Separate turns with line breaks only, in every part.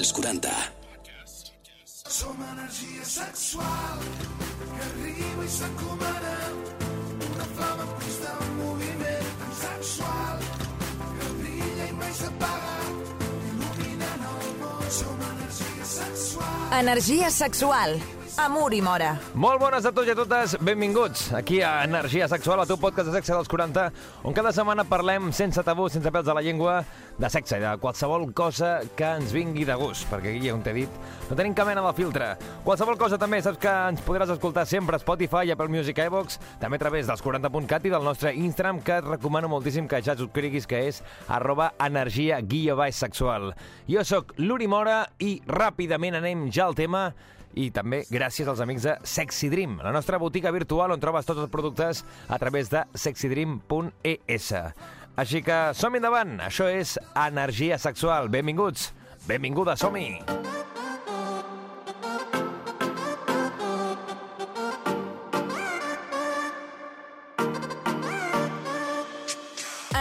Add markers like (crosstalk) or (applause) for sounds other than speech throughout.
als 40.
Som energia sexual que arriba i s'encomana una flama en constant moviment tan sexual que brilla i mai s'apaga il·luminant el món. Som energia sexual.
Energia sexual. Amor i mora.
Molt bones a tots i a totes, benvinguts aquí a Energia Sexual, el teu podcast de sexe dels 40, on cada setmana parlem sense tabú, sense pèls a la llengua, de sexe i de qualsevol cosa que ens vingui de gust, perquè aquí, on t'he dit, no tenim cap mena de filtre. Qualsevol cosa també, saps que ens podràs escoltar sempre a Spotify, Apple Music, iVox, també a través dels 40.cat i del nostre Instagram, que et recomano moltíssim que ja subscriguis, que és arroba energia guia baix sexual. Jo sóc l'Uri Mora i ràpidament anem ja al tema i també gràcies als amics de Sexy Dream, la nostra botiga virtual on trobes tots els productes a través de sexydream.es. Així que som endavant, això és Energia Sexual. Benvinguts, benvinguda, som-hi!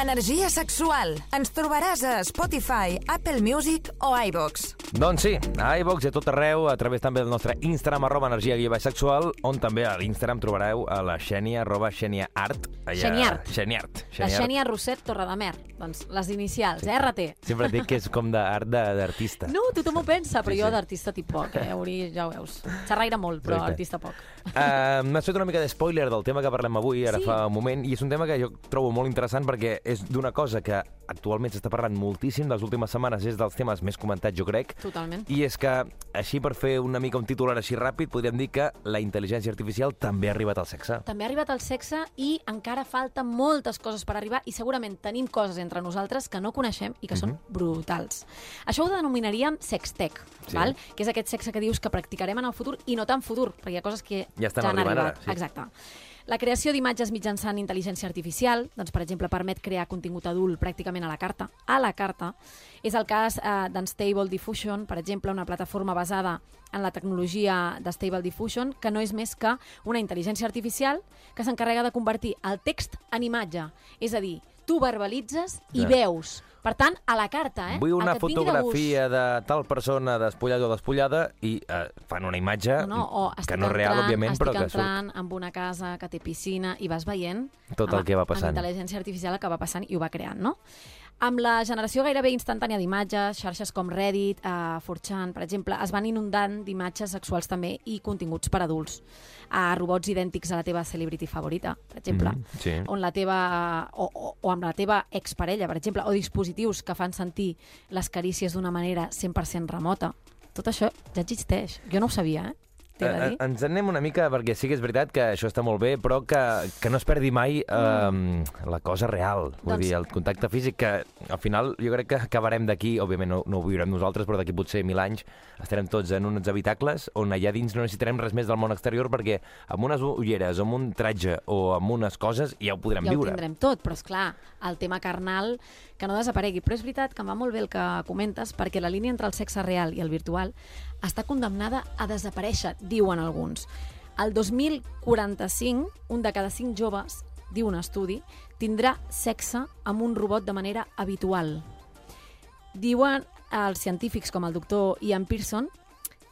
Energia sexual. Ens trobaràs a Spotify, Apple Music o iVox.
Doncs sí, a iVox i a tot arreu, a través també del nostre Instagram, arroba energia guia baix sexual, on també a l'Instagram trobareu a la Xènia, arroba Xènia Art. Allà...
Xeniart.
Xeniart.
La Xènia Roset Torredemer. Doncs les inicials, eh, RT.
Sempre et dic que és com d'art de- d'artista.
No, tothom ho pensa, però
Sí,
jo
sí.
d'artista tip poc, eh? Uri, ja ho veus. Xerraire molt, però
Perfecte.
artista poc.
Uh, M'has fet una mica de spoiler del tema que parlem avui, ara
Sí.
fa un moment, i és un tema que jo trobo molt interessant perquè és d'una cosa que actualment s'està parlant moltíssim, les últimes setmanes és dels temes més comentats, jo crec,
Totalment.
i és que, així per fer una mica un titular així ràpid, podríem dir que la intel·ligència artificial també ha arribat al sexe.
També ha arribat al sexe i encara falten moltes coses per arribar i segurament tenim coses entre nosaltres que no coneixem i que són brutals. Això ho denominaríem sextech,
Sí.
val? que és aquest sexe que dius que practicarem en el futur i no tan futur, perquè hi ha coses que
Ja estan
han
arribant
arribat.
ara, sí.
Exacte. La creació d'imatges mitjançant intel·ligència artificial, doncs, per exemple, permet crear contingut adult pràcticament a la carta. A la carta. És el cas eh, d'Unstable Diffusion, per exemple, una plataforma basada en la tecnologia de Stable Diffusion, que no és més que una intel·ligència artificial que s'encarrega de convertir el text en imatge. És a dir, tu verbalitzes i
Ja.
veus. Per tant, a la carta, eh?
Vull una
vingui de
fotografia de, tal persona despullada o despullada i eh, fan una imatge
No, no,
que no és real,
entrant,
òbviament, però que surt
entrant en una casa que té piscina i vas veient
Tot el
amb-
que va passant.
Amb intel·ligència artificial que va passant i ho va creant, no? Amb la generació gairebé instantània d'imatges, xarxes com Reddit, eh, 4chan, per exemple, es van inundant d'imatges sexuals també i continguts per adults. A robots idèntics a la teva celebrity favorita, per exemple.
Mhm, sí.
On la teva, o, o, o amb la teva exparella, per exemple, o dispositius que fan sentir les carícies d'una manera 100% remota. Tot això ja existeix. Jo no ho sabia, eh?
Eh,
dir.
ens en anem una mica, perquè sí que és veritat que això està molt bé, però que, que no es perdi mai eh, la cosa real, vull
Doncs-
dir, el contacte físic, que al final jo crec que acabarem d'aquí, òbviament no, no ho viurem nosaltres, però d'aquí potser mil anys estarem tots en uns habitacles on allà dins no necessitarem res més del món exterior perquè amb unes ulleres, amb un tratge o amb unes coses ja ho podrem
ja ho
viure.
tindrem tot, però és clar, el tema carnal que no desaparegui. Però és veritat que em va molt bé el que comentes, perquè la línia entre el sexe real i el virtual està condemnada a desaparèixer, diuen alguns. El 2045, un de cada cinc joves, diu un estudi, tindrà sexe amb un robot de manera habitual. Diuen els científics com el doctor Ian Pearson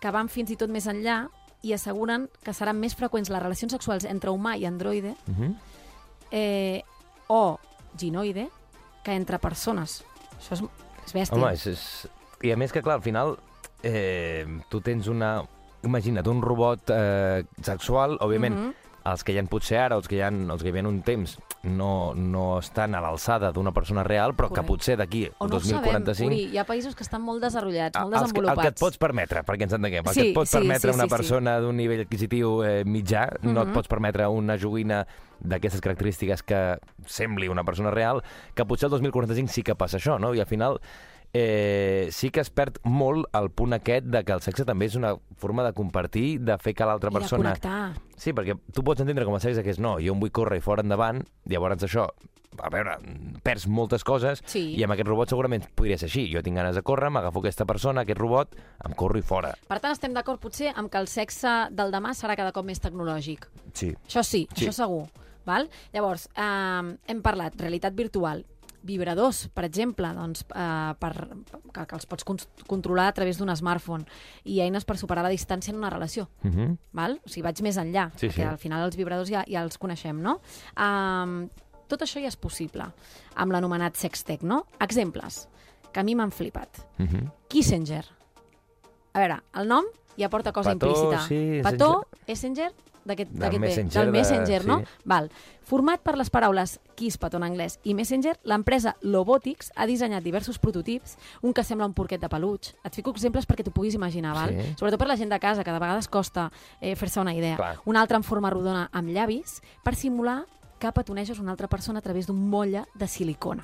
que van fins i tot més enllà i asseguren que seran més freqüents les relacions sexuals entre humà i androide
Uh -huh.
eh, o ginoide que entre persones. Això és, és bèstia.
Home, és, és... I a més que, clar, al final, eh, tu tens una... Imagina't, un robot eh, sexual, òbviament,
Mhm.
els que hi ha potser ara, els que hi ha, els que hi havia un temps, no, no estan a l'alçada d'una persona real, però
Correcte.
que potser d'aquí al
no ho sabem,
2045...
Uri, hi ha països que estan molt desenvolupats, molt desenvolupats.
El que et pots permetre, perquè ens entenguem, el
Sí,
que et pot
sí,
permetre
sí,
una
sí, sí.
persona d'un nivell adquisitiu eh, mitjà, no et
Mhm.
pots permetre una joguina d'aquestes característiques que sembli una persona real, que potser el 2045 sí que passa això, no? I al final eh, sí que es perd molt el punt aquest de que el sexe també és una forma de compartir, de fer que l'altra
I de
persona...
connectar.
Sí, perquè tu pots entendre com a sexe que és no, jo em vull córrer i fora endavant, llavors això, a veure, perds moltes coses
Sí.
i amb aquest robot segurament podria ser així. Jo tinc ganes de córrer, m'agafo aquesta persona, aquest robot, em corro i fora.
Per tant, estem d'acord potser amb que el sexe del demà serà cada cop més tecnològic.
Sí.
Això sí,
Sí.
això segur. Val? Llavors, eh, hem parlat realitat virtual, vibradors, per exemple, doncs, eh, per, que, que els pots con controlar a través d'un smartphone i eines per superar la distància en una relació.
Uh -huh.
Val? O sigui, vaig més enllà,
Sí,
perquè
sí.
al final els vibradors ja, ja els coneixem, no? Um, tot això ja és possible amb l'anomenat sextech, no? Exemples que a mi m'han flipat.
Uh -huh.
Kissinger. A veure, el nom ja porta cosa
Petó,
implícita.
sí,
Petó, Messenger, d'aquest
Del Messenger
del
de-
Messenger, no?
sí.
Val. Format per les paraules Kisspet en anglès i Messenger, l'empresa Lobotics ha dissenyat diversos prototips, un que sembla un porquet de peluig. Et fico exemples perquè t'ho puguis imaginar, val?
Sí.
Sobretot per la gent de casa, que de vegades costa eh, fer-se una idea.
Clar.
Un altre en forma rodona amb llavis per simular que petoneges una altra persona a través d'un motlle de silicona.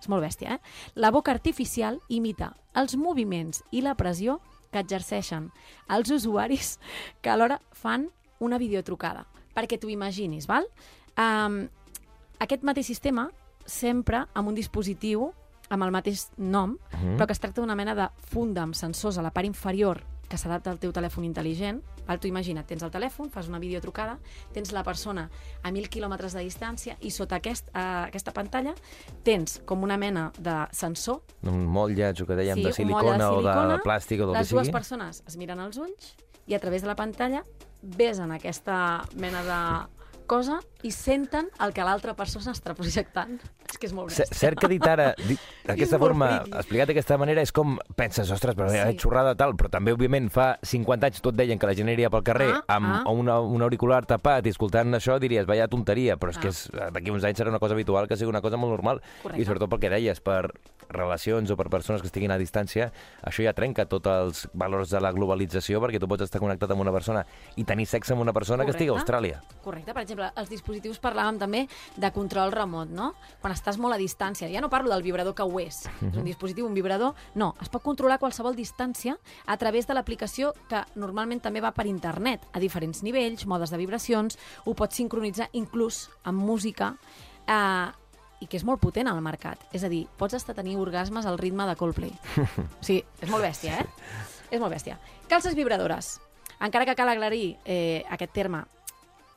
És molt bèstia, eh? La boca artificial imita els moviments i la pressió que exerceixen els usuaris que alhora fan una videotrucada. Perquè t'ho imaginis, val? Um, aquest mateix sistema sempre amb un dispositiu amb el mateix nom,
Mhm.
però que es tracta d'una mena de funda amb sensors a la part inferior que s'adapta al teu telèfon intel·ligent. Val? Tu imagina't, tens el telèfon, fas una videotrucada, tens la persona a 1.000 quilòmetres de distància i sota aquest, uh, aquesta pantalla tens com una mena de sensor
Un motlle, això que dèiem,
Sí,
de silicona,
de
o de
silicona,
plàstic o del que
les dues
sigui.
persones es miren als ulls i a través de la pantalla ves en aquesta mena de cosa i senten el que l'altra persona està projectant. És que és molt bèstia.
Cert que dit ara, (laughs) d'aquesta forma, explicat d'aquesta manera, és com penses, ostres, però
Sí.
sí. xorrada tal, però també, òbviament, fa 50 anys tot deien que la gent aniria pel carrer
Ah,
amb
ah.
un, un auricular tapat i escoltant això diries, vaya tonteria, però és
Ah.
que és- d'aquí uns anys serà una cosa habitual que sigui una cosa molt normal.
Correcte.
I sobretot pel que deies, per relacions o per persones que estiguin a distància, això ja trenca tots els valors de la globalització, perquè tu pots estar connectat amb una persona i tenir sexe amb una persona que estigui a
Correcte.
Austràlia.
Correcte, per exemple, els dispositius parlàvem també de control remot, no? Quan estàs molt a distància. Ja no parlo del vibrador que ho és. És un dispositiu, un vibrador. No, es pot controlar qualsevol distància a través de l'aplicació que normalment també va per internet, a diferents nivells, modes de vibracions, ho pots sincronitzar inclús amb música, eh, i que és molt potent al mercat. És a dir, pots estar tenint orgasmes al ritme de Coldplay. (laughs) Sí, és molt bèstia, eh? És molt bèstia. Calces vibradores. Encara que cal aclarir eh, aquest terme,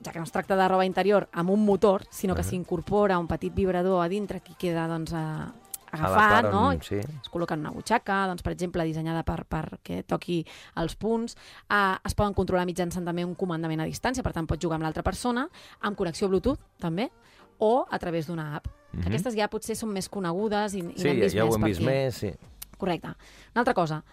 ja que no es tracta de roba interior amb un motor, sinó que s'incorpora un petit vibrador a dintre que queda doncs, a, agafat,
part
no?
on- sí.
Es col·loca en una butxaca, doncs, per exemple, dissenyada per, perquè toqui els punts. Uh, es poden controlar mitjançant també un comandament a distància, per tant, pots jugar amb l'altra persona, amb connexió Bluetooth, també, o a través d'una app.
Mhm.
Aquestes ja potser són més conegudes i, i
Sí,
n'hem
ja,
vist
ja ho
més
hem vist
aquí.
més, sí.
Correcte. Una altra cosa,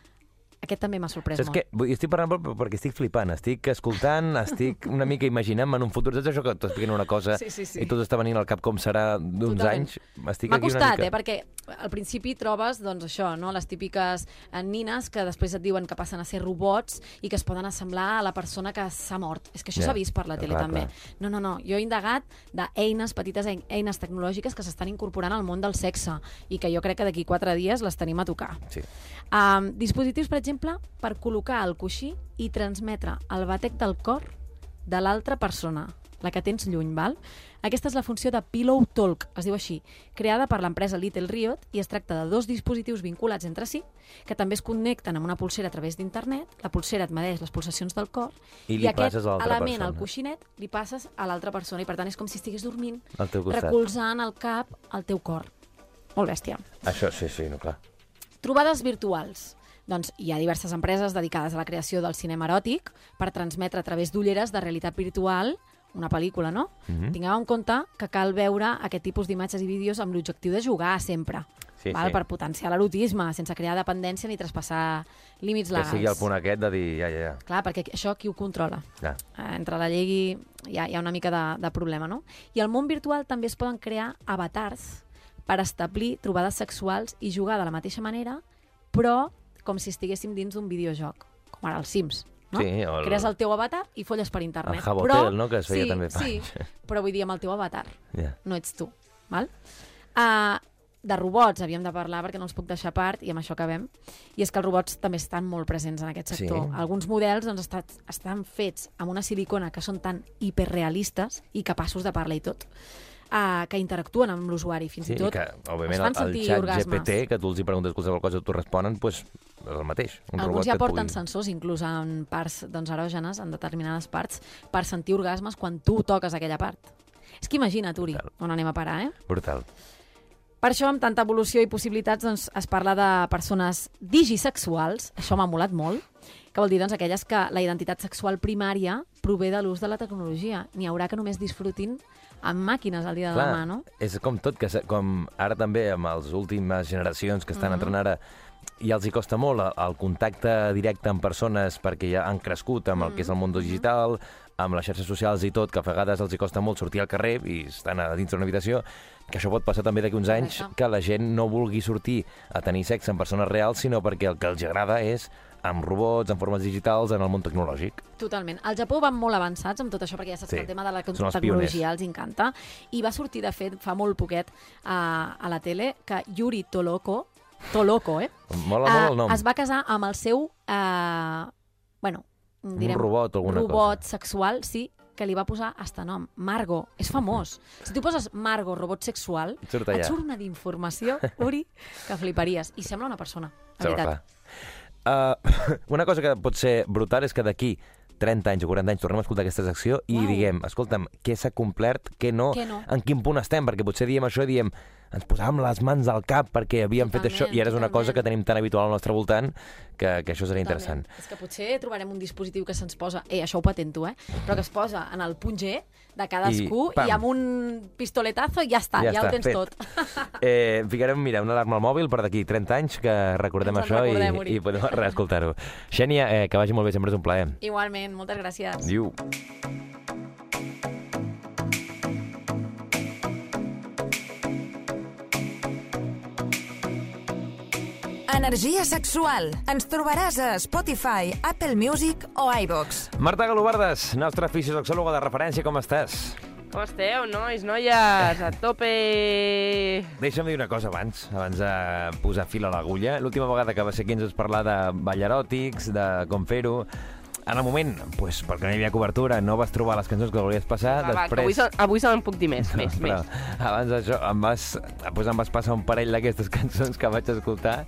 aquest també m'ha sorprès
Saps
molt.
Vull- Estic parlant per- perquè estic flipant, estic escoltant, (laughs) estic una mica imaginant-me en un futur. Saps això que t'expliquen una cosa
Sí, sí, sí.
i tot està venint al cap com serà d'uns anys? Estic
M'ha
aquí una
costat,
mica...
eh, perquè al principi trobes, doncs això, no? les típiques eh, nines que després et diuen que passen a ser robots i que es poden assemblar a la persona que s'ha mort. És que això
Ja,
s'ha vist per la tele
clar,
també.
clar.
No, no, no, jo he indagat d'eines, petites ein- eines tecnològiques que s'estan incorporant al món del sexe i que jo crec que d'aquí quatre dies les tenim a tocar.
Sí.
Um, dispositius, per exemple, per col·locar el coixí i transmetre el batec del cor de l'altra persona, la que tens lluny, val? Aquesta és la funció de Pillow Talk, es diu així, creada per l'empresa Little Riot i es tracta de dos dispositius vinculats entre si que també es connecten amb una pulsera a través d'internet, la pulsera et medeix les pulsacions del cor
I li
aquest element,
persona.
el coixinet, li passes a l'altra persona i per tant és com si estigués dormint, recolzant el cap al teu cor. Molt bèstia.
Això, sí, sí, no, clar.
Trobades virtuals. Doncs hi ha diverses empreses dedicades a la creació del cinema eròtic per transmetre a través d'ulleres de realitat virtual una pel·lícula, no?
Mhm.
Tingueu en compte que cal veure aquest tipus d'imatges i vídeos amb l'objectiu de jugar sempre,
Sí,
val?
sí.
per potenciar l'erotisme, sense crear dependència ni traspassar límits
Que
legals.
sigui el punt aquest de dir, ja, ja, ja.
Clar, perquè això qui ho controla?
ja.
Eh, entre la llei hi ha, hi ha una mica de, de problema, no? I al món virtual també es poden crear avatars per establir trobades sexuals i jugar de la mateixa manera, però com si estiguéssim dins d'un videojoc, com ara els Sims, no?
Sí, el-
Crees el teu avatar i folles per internet.
El Jabotel, no?, que es feia
sí,
també fa
Sí, (laughs) però vull dir amb el teu avatar,
ja.
no ets tu, val? Uh, de robots havíem de parlar perquè no els puc deixar part i amb això acabem. I és que els robots també estan molt presents en aquest sector.
Sí.
Alguns models doncs, estat, estan fets amb una silicona que són tan hiperrealistes i capaços de parlar i tot, uh, que interactuen amb l'usuari fins
Sí,
i tot.
que, òbviament,
es fan
el, el xat
orgasmes.
GPT, que tu els hi preguntes qualsevol cosa i t'ho responen, doncs és el mateix. Un robot
Alguns ja
que et
porten
pugui...
sensors, inclús en parts doncs, erògenes, en determinades parts, per sentir orgasmes quan tu toques aquella part. És que imagina't, Uri,
Brutal.
on anem a parar, eh?
Brutal.
Per això, amb tanta evolució i possibilitats, doncs, es parla de persones digisexuals, això m'ha molat molt, que vol dir doncs, aquelles que la identitat sexual primària prové de l'ús de la tecnologia. N'hi haurà que només disfrutin amb màquines al dia de demà, no?
és com tot, que com ara també amb les últimes generacions que estan entrant ara i els hi costa molt el- contacte directe amb persones perquè ja han crescut amb el que és el món
Mhm.
digital, amb les xarxes socials i tot, que a vegades els hi costa molt sortir al carrer i estan a dins d'una habitació, que això pot passar també d'aquí uns anys,
Correcte.
que la gent no vulgui sortir a tenir sexe amb persones reals, sinó perquè el que els agrada és amb robots, en formes digitals, en el món tecnològic.
Totalment. Al Japó van molt avançats amb tot això, perquè ja saps
Sí,
que el tema de la
els
tecnologia els encanta. I va sortir, de fet, fa molt poquet a, a la tele, que Yuri Toloko, Toloko, eh?
Mola
Ah,
molt el nom.
Es va casar amb el seu... Eh, bueno, direm,
robot o alguna
robot
cosa.
sexual, sí, que li va posar hasta nom, Margo. És famós. (laughs) Si tu poses Margo, robot sexual,
Et surt
et surt una d'informació, Uri, que fliparies. I sembla una persona,
Sembla
veritat.
clar. Uh, (laughs) una cosa que pot ser brutal és que d'aquí 30 anys o 40 anys tornem a escoltar aquesta secció i
Uau.
diguem, escolta'm, què s'ha complert, què no,
Què no?
en quin punt estem, perquè potser diem això i diem ens posàvem les mans al cap perquè havíem fet això
Totalment,
i ara és una cosa
totalment.
que tenim tan habitual al nostre voltant que, que això seria interessant.
Totalment. És que potser trobarem un dispositiu que se'ns posa, eh, això ho patento, eh, però que es posa en el punt G de cadascú
I, pam.
i, amb un pistoletazo ja està, ja,
Ja
ho
està,
tens
fet.
tot. (laughs)
Eh, ficarem, mira, una alarma al mòbil per d'aquí 30 anys que recordem
Ens en
això
recordem,
i, i podem reescoltar-ho. Xènia, eh, que vagi molt bé, sempre és un plaer.
Igualment, moltes gràcies.
Diu.
Energia sexual. Ens trobaràs a Spotify, Apple Music o iVox.
Marta Galobardes, nostra fisiosexòloga de referència, com estàs?
Com esteu, nois, noies? A tope!
Deixa'm dir una cosa abans, abans de posar fil a l'agulla. L'última vegada que va ser aquí ens vas parlar de ball eròtics, de com fer-ho. En el moment, pues, perquè no hi havia cobertura, no vas trobar les cançons que volies passar.
Va, va, que avui, se- avui se me'n puc dir més, (laughs) més,
Però
més.
abans d'això em vas, pues em vas passar un parell d'aquestes (laughs) cançons que vaig escoltar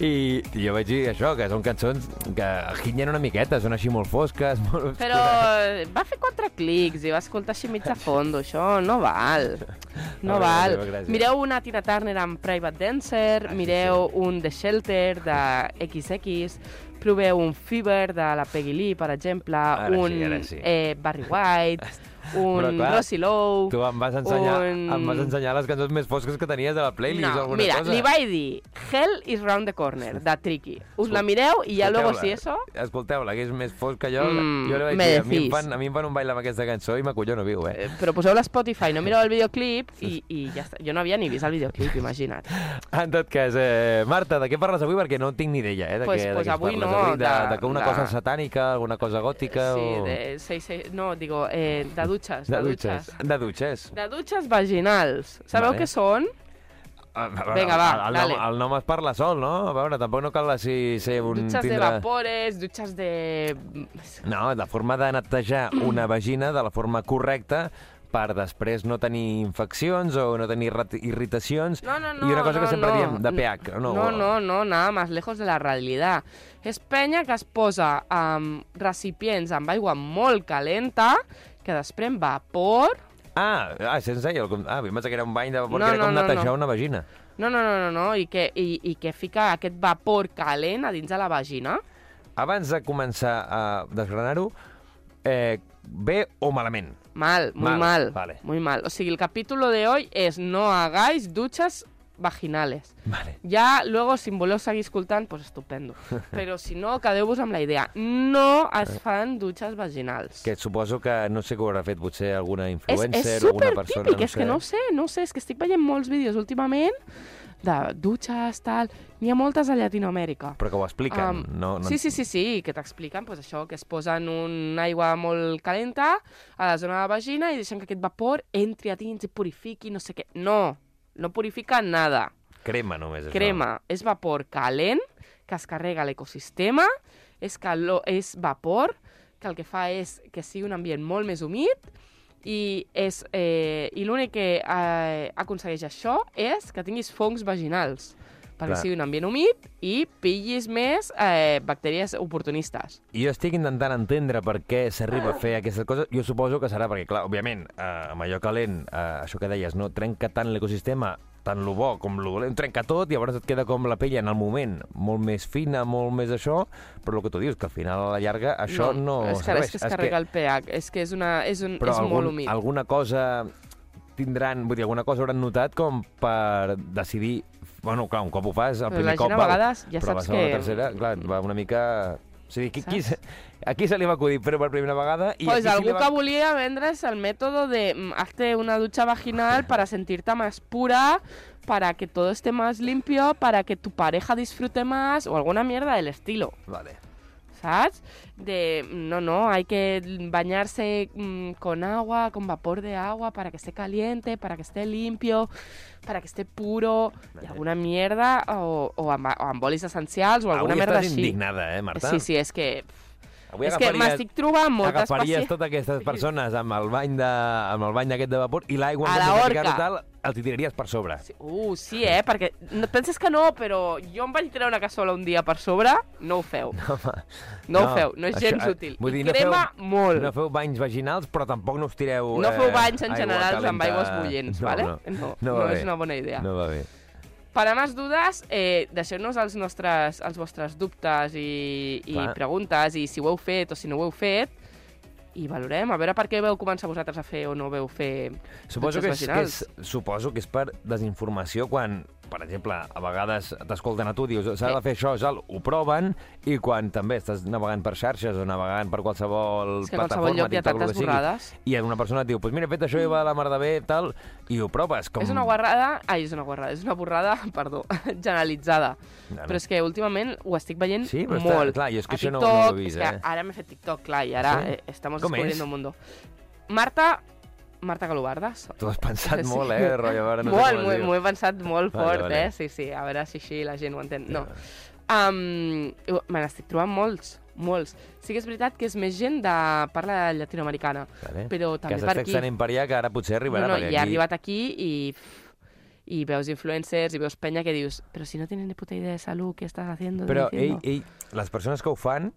i, i jo vaig dir això, que són cançons que ginyen una miqueta, són així molt fosques, (laughs) molt
Però
obscures.
eh, va fer quatre clics i va escoltar així mig a fondo, això no val. No
veure,
val.
gràcies.
Mireu una Tina Turner amb Private Dancer,
Ah, sí,
mireu un The Shelter de XX, proveu un Fever de la Peggy Lee, per exemple,
Ara sí,
un
ara sí.
eh, Barry White, (laughs) un
clar,
Rosie Lowe...
Tu em vas, ensenyar,
un-
em vas ensenyar les cançons més fosques que tenies de la playlist o
No,
alguna
mira,
cosa.
li vaig dir Hell is round the corner, de Tricky. Us la mireu i ja luego si eso...
Escolteu-la, que és més fosc que jo.
Mm,
jo li vaig dir, a mi, em fan, a mi em fan un baile amb aquesta cançó i m'acollono viu, eh?
Eh, però poseu la Spotify, no mireu el videoclip i, i ja està. Jo no havia ni vist el videoclip, imagina't. (laughs)
En tot cas, eh, Marta, de què parles avui? Perquè no tinc ni idea, eh? De
Pues-
què,
pues
de què
avui
parles
no,
avui? De,
de-
de, que una
de-
cosa satànica, alguna cosa gòtica
Sí,
o...
de, sí, sí, no, digo, eh, de dutxes.
de dutxes. De dutxes.
De dutxes vaginals. Sabeu
Vale.
què són?
Ah,
Vinga, va,
el,
dale.
nom, el nom es parla sol, no? A veure, tampoc no cal així ser un...
Dutxes de
tindre...
vapores, dutxes de...
No, la forma de netejar una vagina de la forma correcta per després no tenir infeccions o no tenir irrit- irritacions
No, no, no.
i una cosa
no,
que sempre
no.
diem de pH. No,
No, no, no, nada más lejos de la realidad. És penya que es posa amb recipients amb aigua molt calenta, que desprèn vapor...
Ah, ah se'ns deia... El... com- Ah, em pensava que era un bany de vapor,
No,
que era
no,
com
no,
netejar
no.
una vagina.
No, no, no, no, no, i que, i, i que fica aquest vapor calent a dins de la vagina.
Abans de començar a desgranar-ho, eh, bé o malament?
Mal, muy
Mal,
mal,
vale.
muy mal. O sigui, el capítulo de hoy es no hagáis duchas vaginales.
Vale.
Ja, luego, si em voleu seguir escoltant, pues estupendo. (laughs) Però si no, quedeu-vos amb la idea. No es fan dutxes vaginals.
Que suposo que no sé ho haurà fet potser alguna
és,
influencer
és
o alguna persona.
típic,
no
és que no sé, no sé, és que estic veient molts vídeos últimament de dutxes, tal... N'hi ha moltes a Llatinoamèrica.
Però que ho expliquen.
Um,
no, no...
Sí, sí, sí, sí, que t'expliquen pues, això, que es posen una aigua molt calenta a la zona de la vagina i deixen que aquest vapor entri a dins i purifiqui, no sé què. No, no purifica nada.
Crema només, això.
Crema és vapor calent que es carrega l'ecosistema, és, calor, és vapor que el que fa és que sigui un ambient molt més humit i, és, eh, i l'únic que eh, aconsegueix això és que tinguis fongs vaginals perquè
Clar.
sigui un ambient humit i pillis més eh, bactèries oportunistes.
I jo estic intentant entendre per què s'arriba a fer aquestes coses. Jo suposo que serà perquè, clar, òbviament, eh, amb allò calent, eh, això que deies, no trenca tant l'ecosistema, tant lo bo com lo dolent trenca tot, i llavors et queda com la pell en el moment molt més fina, molt més això, però el que tu dius, que al final a la llarga això no,
és que,
serveix.
és que es carrega el pH, és que és, una, és, un,
però
és
algun,
molt humit.
alguna cosa tindran, vull dir, alguna cosa hauran notat com per decidir... Bueno, clar, un cop ho fas, el
Però
primer
la gent
cop
a
val,
vegades ja
la
saps que-
o tercera, clar, va una mica... O sigui, qui, qui, a qui se li va acudir fer-ho per primera vegada? I a
Pues algú
va...
que volia vendre's el método de mm, hazte una ducha vaginal para sentirte más pura, para que todo esté más limpio, para que tu pareja disfrute más o alguna mierda del estilo,
Vale.
¿Sabes? De, no, no, hay que bañarse mm, con agua, con vapor de agua, para que esté caliente, para que esté limpio, para que esté puro, y alguna mierda, o, o, amb, o essencials, o alguna
Avui
merda
estàs
així.
indignada, eh, Marta?
Sí, sí, és que...
Avui
és que m'estic trobant moltes
agafaries
pacients...
totes aquestes persones amb el bany de, amb el bany aquest de vapor i l'aigua
A
en
la horca.
tal, el t'hi tiraries per sobre.
Sí, Uh, sí, eh? Perquè no, penses que no, però jo em vaig treure una cassola un dia per sobre, no ho feu. (laughs) No,
No,
ho feu, no és
això,
gens
eh,
útil.
vull dir,
I
no
crema
feu-
molt.
No feu banys vaginals, però tampoc no us tireu...
No feu
eh,
banys en general amb aigües bullents,
no,
vale?
No,
No,
no,
no
va
és una bona idea.
No va bé.
Per a més dudes, eh, deixeu-nos els, nostres, els vostres dubtes i, i
Clar.
preguntes, i si ho heu fet o si no ho heu fet, i valorem, a veure per què veu començar vosaltres a fer o no veu fer
Suposo que, és, que és, suposo que és per desinformació quan, per exemple, a vegades t'escolten a tu, dius, s'ha de fer això, Sal, ho proven, i quan també estàs navegant per xarxes o navegant per qualsevol
És que a
plataforma,
qualsevol lloc hi ha
el
tantes
que
borrades.
i una persona et diu, pues mira, he fet això i va a la mar de bé, tal, i ho proves. Com...
És una guarrada... Ai, és una guarrada. És una borrada, (laughs) perdó, generalitzada.
No, no.
Però és que últimament ho estic veient
Sí, però està-
molt.
clar, jo és que
a
això no-
TikTok,
no ho he vist,
és que
eh?
ara m'he fet TikTok, clar, i ara
Sí?
eh, estamos
és?
descubriendo un mundo. Marta... Marta Galobardes.
Tu has pensat
Sí.
molt, eh, rotllo, a veure, no sé
molt,
diu.
m'ho he pensat molt
Vale,
fort,
vale.
eh? Sí, sí, a veure si així la gent ho entén. No. Um, me n'estic trobant molts, molts. Sí que és veritat que és més gent de parla llatinoamericana,
Vale.
però
que
també
s'està
per aquí.
extenent per allà, que ara potser arribarà.
no, no,
perquè
i ha arribat aquí i, i veus influencers i veus penya que dius però si no tenen ni puta idea de salut, què estàs haciendo?
Però ell,
diciendo?"
ell, les persones que ho fan,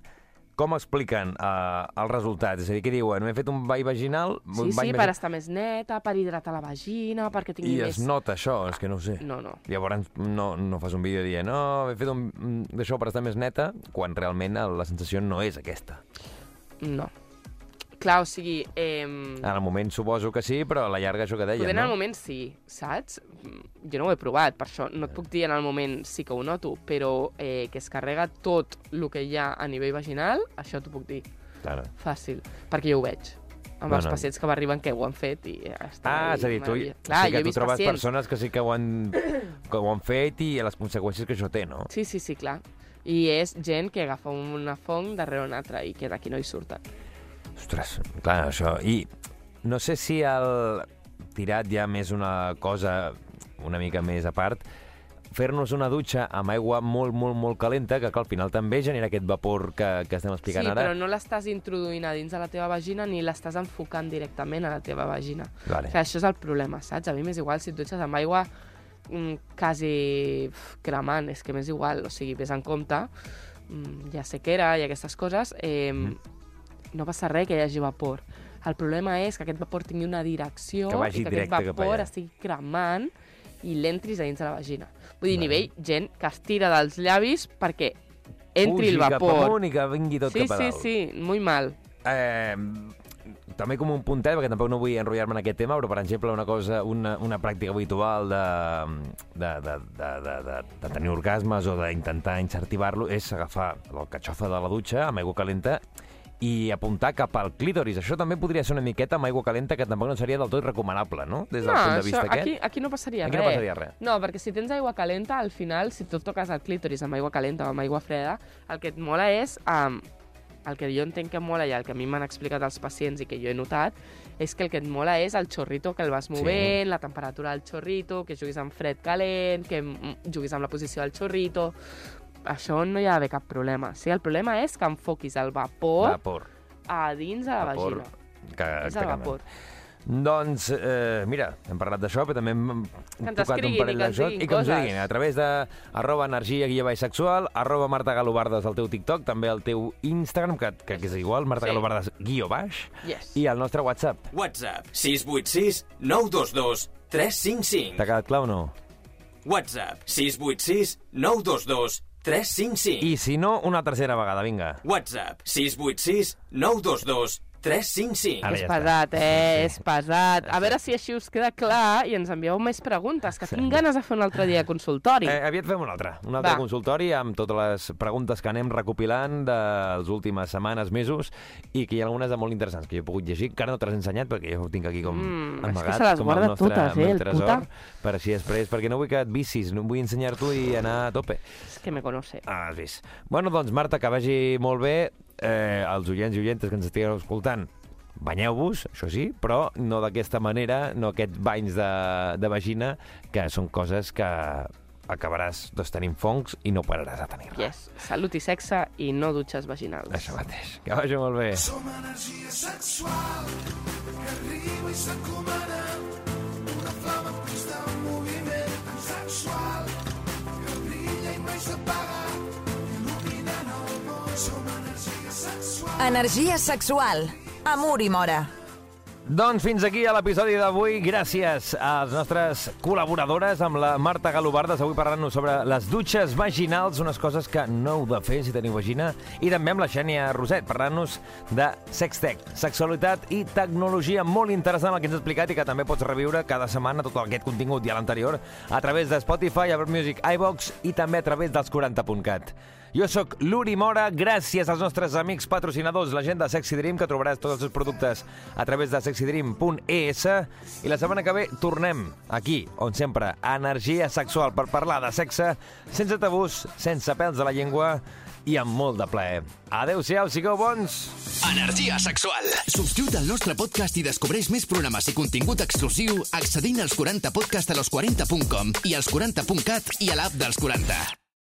com expliquen uh, els resultats? És a dir, què diuen? M'he fet un ball vaginal,
Sí,
un
sí,
bany
per estar més neta, per hidratar la vagina, perquè tingui
I
més...
es nota això, és que no ho sé.
No, no.
Llavors no, no fas un vídeo dient no, he fet un d'això per estar més neta, quan realment la sensació no és aquesta.
No. Clar, o sigui... Eh,
En el moment suposo que sí, però a la llarga això que dèiem,
Poder en el
no?
moment sí, saps? Jo no ho he provat, per això no et puc dir en el moment sí que ho noto, però eh, que es carrega tot el que hi ha a nivell vaginal, això t'ho puc dir.
Claro.
Fàcil, perquè jo ho veig. Amb
Bueno.
els pacients que m'arriben que ho han fet i ja està.
Ah, és a dir, tu,
Clar, he
que tu trobes
pacients.
persones que sí que ho, han, que ho han fet i les conseqüències que això té, no?
Sí, sí, sí, clar. I és gent que agafa una fong darrere una altra i que d'aquí no hi surten.
Ostres, clar, això... I no sé si el tirat ja més una cosa una mica més a part, fer-nos una dutxa amb aigua molt, molt, molt calenta, que al final també genera aquest vapor que, que estem
Sí,
explicant ara.
però no l'estàs introduint a dins de la teva vagina ni l'estàs enfocant directament a la teva vagina.
Vale.
Que això és el problema, saps? A mi m'és igual si et dutxes amb aigua mm, quasi cremant, és que m'és igual, o sigui, vés en compte, mm, hi ha sequera i aquestes coses, eh, no passa res que hi hagi vapor. El problema és que aquest vapor tingui una direcció
Que
i que aquest
cap
vapor estigui cremant i l'entris a dins de la vagina. Vull dir,
Vale.
nivell gent que es tira dels llavis perquè entri
Fugi
el
cap
vapor.
amunt i que vingui tot
sí,
cap a
sí,
dalt.
sí, muy mal.
Eh, també com un puntet, perquè tampoc no vull enrotllar-me en aquest tema, però, per exemple, una cosa, una, una pràctica habitual de, de, de, de, de, de, de tenir orgasmes o d'intentar incentivar-lo és agafar la catxofa de la dutxa amb aigua calenta i apuntar cap al clítoris. Això també podria ser una miqueta amb aigua calenta, que tampoc no seria del tot recomanable, no? Des del
no,
punt de vista
això,
aquest.
aquí, aquí no passaria
Aquí
res.
no passaria res.
No, perquè si tens aigua calenta, al final, si tu toques el clítoris amb aigua calenta o amb aigua freda, el que et mola és... Um, el que jo entenc que mola i el que a mi m'han explicat els pacients i que jo he notat és que el que et mola és el xorrito que el vas movent, la temperatura del xorrito, que juguis amb fred calent, que juguis amb la posició del xorrito... Això no hi ha d'haver cap problema. Sí, el problema és que enfoquis el vapor
Vapor.
a dins de la
Vapor.
vagina.
Que,
És el vapor.
Doncs, eh, mira, hem parlat d'això, però també hem tocat un parell d'això.
diguin
I que ens diguin a través de arroba energia guia baix sexual, arroba Marta Galobardes al teu TikTok, també al teu Instagram, que, que, és igual, Marta
Sí.
Galobardes guió baix,
Yes.
i el nostre WhatsApp.
WhatsApp 686 922 355.
T'ha quedat clar o no?
WhatsApp 686 922 355.
I si no, una tercera vegada, vinga.
WhatsApp 686 922 355.
Ara
és
ja està.
pesat, eh?
Sí.
És pesat. A veure si així us queda clar i ens envieu més preguntes, que tinc ganes de fer un altre dia de consultori.
Eh, aviat fem un altre, un altre
Va.
consultori amb totes les preguntes que anem recopilant de les últimes setmanes, mesos, i que hi ha algunes de molt interessants que jo he pogut llegir, que ara no te les ensenyat perquè jo ho tinc aquí com
Mm, és que
amagat,
se les
com
guarda
el nostre
totes, eh, el
tresor,
puta.
per així després, perquè no vull que et vicis, no vull ensenyar-t'ho i anar a tope.
És que me conoce.
Ah, has vist. Bueno, doncs, Marta, que vagi molt bé. Eh, els oients i oientes que ens estigueu escoltant, banyeu-vos, això sí, però no d'aquesta manera, no aquests banys de, de vagina, que són coses que acabaràs doncs, tenint fongs i no pararàs de tenir-les.
Yes. Salut i sexe i no dutxes vaginals.
Això mateix. Que vagi molt bé.
Som energia sexual que arriba i s'encomana una flama en constant moviment tan sexual que brilla i mai s'apaga Energia sexual.
Amor i mora.
Doncs fins aquí a l'episodi d'avui. Gràcies a les nostres col·laboradores amb la Marta Galobardes, avui parlant-nos sobre les dutxes vaginals, unes coses que no heu de fer si teniu vagina, i també amb la Xènia Roset, parlant-nos de sextech, sexualitat i tecnologia molt interessant el que ens ha explicat i que també pots reviure cada setmana tot aquest contingut i l'anterior a través de Spotify, Apple Music, iVox i també a través dels 40.cat. Jo sóc l'Uri Mora, gràcies als nostres amics patrocinadors, la gent de Sexy Dream, que trobaràs tots els seus productes a través de sexydream.es i la setmana que ve tornem aquí, on sempre, energia sexual per parlar de sexe, sense tabús, sense pèls de la llengua i amb molt de plaer. Adéu-siau, sigueu bons!
Energia sexual. Subscriu't al nostre podcast i descobreix més programes i contingut exclusiu accedint als 40podcast a los40.com i als 40.cat i a l'app dels 40.